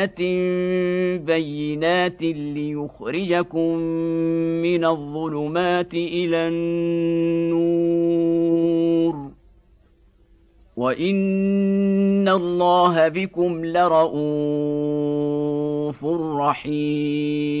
ايات بينات ليخرجكم من الظلمات إلى النور وان الله بكم لرءوف رحيم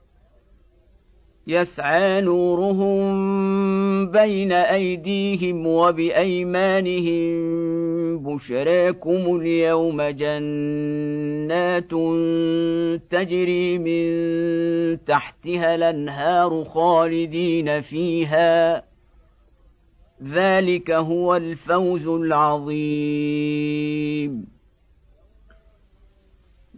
يسعى نورهم بين أيديهم وبأيمانهم. بشراكم اليوم جنات تجري من تحتها الأنهار خالدين فيها. ذلك هو الفوز العظيم.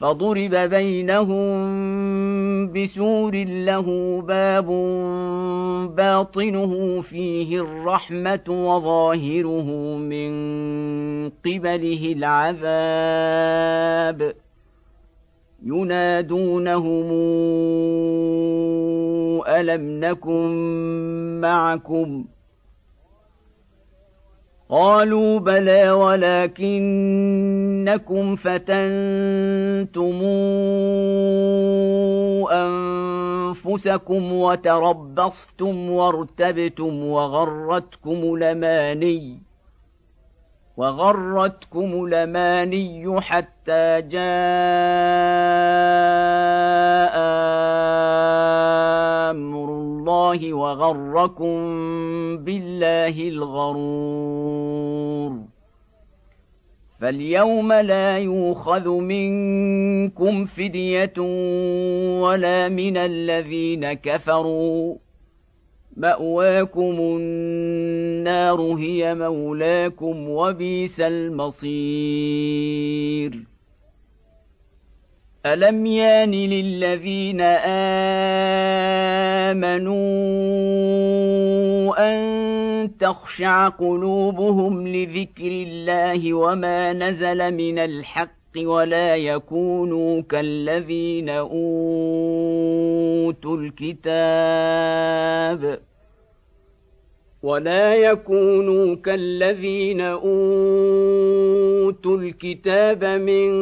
فضرب بينهم بسور له باب باطنه فيه الرحمة وظاهره من قبله العذاب. ينادونهم ألم نكن معكم؟ قالوا بلى ولكنكم فتنتم أنفسكم وتربصتم وارتبتم وغرتكم الأماني وغرتكم الأماني حتى جاء أمر الله وغركم بالله الغرور. فاليوم لا يؤخذ منكم فدية ولا من الذين كفروا. مأواكم النار هي مولاكم وبئس المصير. ألم يان للذين آمنوا أن تخشع قلوبهم لذكر الله وما نزل من الحق ولا يكونوا كالذين أوتوا الكتاب ولا يكونوا كالذين اوتوا الكتاب من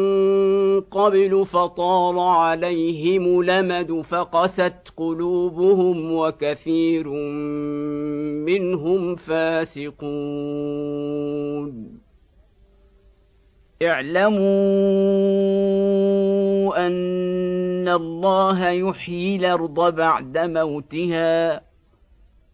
قبل فطال عليهم لمد فقست قلوبهم وكثير منهم فاسقون اعلموا ان الله يحيي الأرض بعد موتها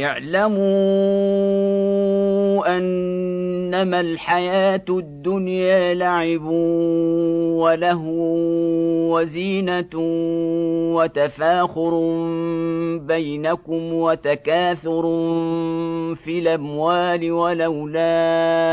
اعلموا أنما الحياة الدنيا لعب ولهو وزينة وتفاخر بينكم وتكاثر في الأموال والأولاد.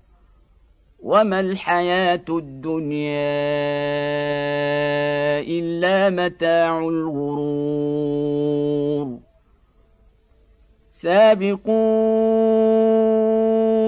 وما الحياة الدنيا الا متاع الغرور سابقوا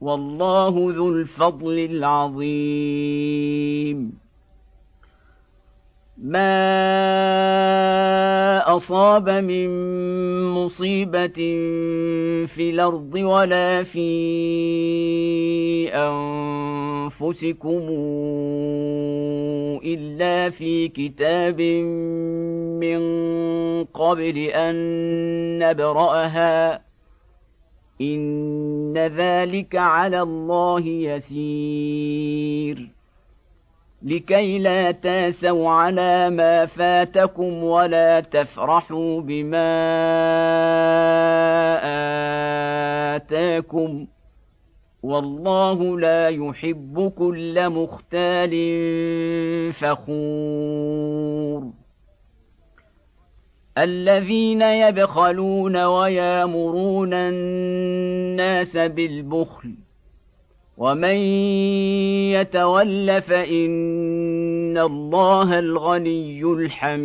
والله ذو الفضل العظيم. ما أصاب من مصيبة في الأرض ولا في أنفسكم إلا في كتاب من قبل أن نبرأها. ان ذلك على الله يسير. لكي لا تاسوا على ما فاتكم ولا تفرحوا بما اتاكم والله لا يحب كل مختال فخور. الذين يبخلون ويامرون الناس بالبخل ومن يتول فإن الله الغني الحميد.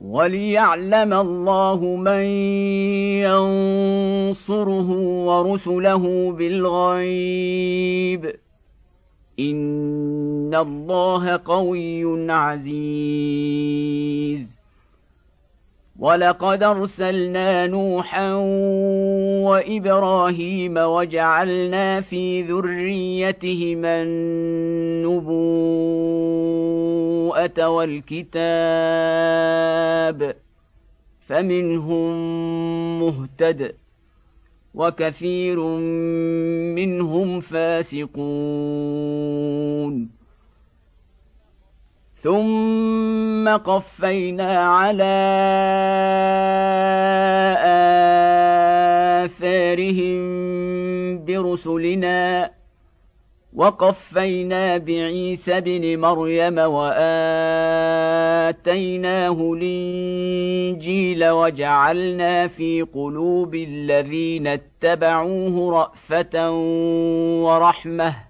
وليعلم الله من ينصره ورسله بالغيب. إن الله قوي عزيز. ولقد ارسلنا نوحا وابراهيم وجعلنا في ذريتهما النبوءه والكتاب فمنهم مهتد وكثير منهم فاسقون ثم قفينا على آثارهم برسلنا وقفينا بعيسى بن مريم وآتيناه الإنجيل وجعلنا في قلوب الذين اتبعوه رأفة ورحمة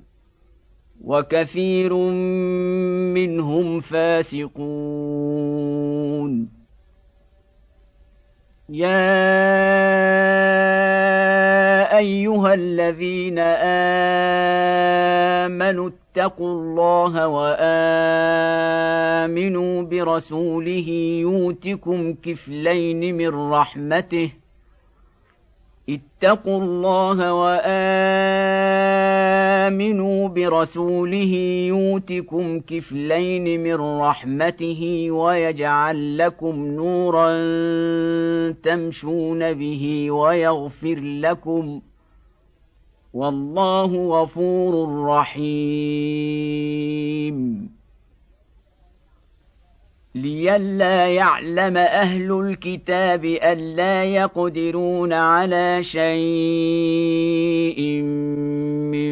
وكثير منهم فاسقون. يا أيها الذين آمنوا اتقوا الله وآمنوا برسوله يؤتكم كفلين من رحمته. اتقوا الله وآمنوا برسوله يؤتكم كفلين من رحمته ويجعل لكم نورا تمشون به ويغفر لكم والله غفور رحيم. لئلا يعلم أهل الكتاب الا يقدرون على شيء من